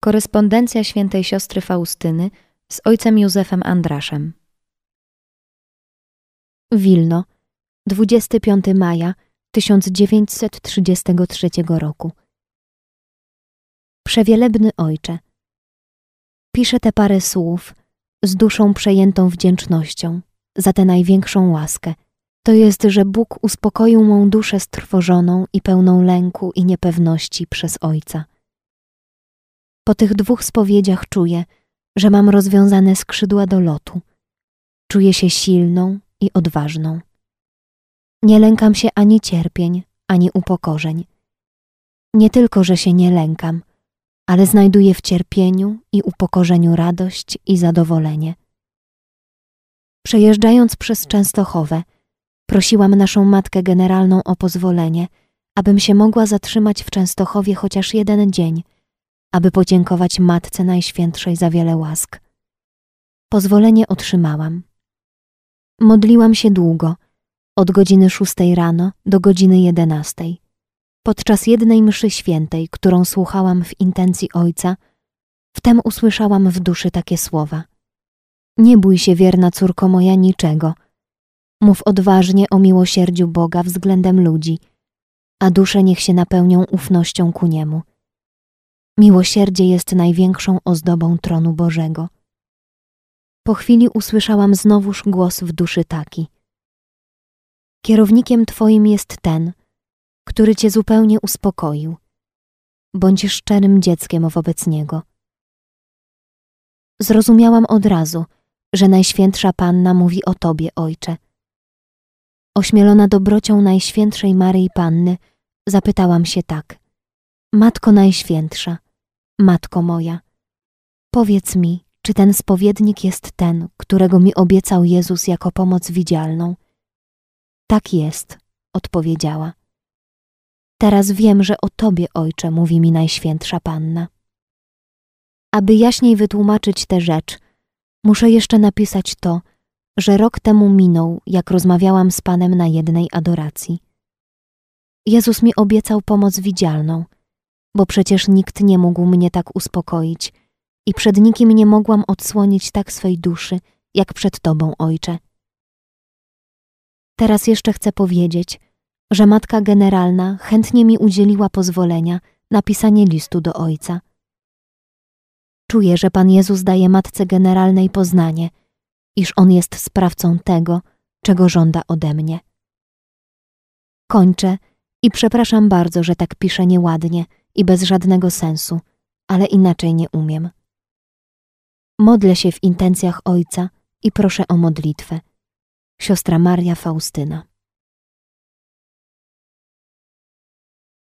Korespondencja świętej siostry Faustyny z ojcem Józefem Andraszem. Wilno, 25 maja 1933 roku. Przewielebny ojcze, piszę te parę słów z duszą przejętą wdzięcznością za tę największą łaskę. To jest, że Bóg uspokoił mą duszę strwożoną i pełną lęku i niepewności przez Ojca. Po tych dwóch spowiedziach czuję, że mam rozwiązane skrzydła do lotu. Czuję się silną i odważną. Nie lękam się ani cierpień, ani upokorzeń. Nie tylko, że się nie lękam, ale znajduję w cierpieniu i upokorzeniu radość i zadowolenie. Przejeżdżając przez Częstochowę, prosiłam naszą matkę generalną o pozwolenie, abym się mogła zatrzymać w Częstochowie chociaż jeden dzień, aby podziękować Matce Najświętszej za wiele łask. Pozwolenie otrzymałam. Modliłam się długo, od godziny szóstej rano do godziny jedenastej. Podczas jednej mszy świętej, którą słuchałam w intencji Ojca, wtem usłyszałam w duszy takie słowa. Nie bój się, wierna córko moja, niczego. Mów odważnie o miłosierdziu Boga względem ludzi, a dusze niech się napełnią ufnością ku Niemu. Miłosierdzie jest największą ozdobą tronu Bożego. Po chwili usłyszałam znowuż głos w duszy taki. Kierownikiem Twoim jest ten, który Cię zupełnie uspokoił. Bądź szczerym dzieckiem wobec Niego. Zrozumiałam od razu, że Najświętsza Panna mówi o Tobie, Ojcze. Ośmielona dobrocią Najświętszej Maryi Panny, zapytałam się tak. Matko Najświętsza, Matko moja, powiedz mi, czy ten spowiednik jest ten, którego mi obiecał Jezus jako pomoc widzialną? Tak jest, odpowiedziała. Teraz wiem, że o Tobie, Ojcze, mówi mi Najświętsza Panna. Aby jaśniej wytłumaczyć tę rzecz, muszę jeszcze napisać to, że rok temu minął, jak rozmawiałam z Panem na jednej adoracji. Jezus mi obiecał pomoc widzialną, bo przecież nikt nie mógł mnie tak uspokoić i przed nikim nie mogłam odsłonić tak swej duszy, jak przed Tobą, Ojcze. Teraz jeszcze chcę powiedzieć, że Matka Generalna chętnie mi udzieliła pozwolenia na pisanie listu do Ojca. Czuję, że Pan Jezus daje Matce Generalnej poznanie, iż On jest sprawcą tego, czego żąda ode mnie. Kończę i przepraszam bardzo, że tak piszę nieładnie i bez żadnego sensu, ale inaczej nie umiem. Modlę się w intencjach Ojca i proszę o modlitwę. Siostra Maria Faustyna.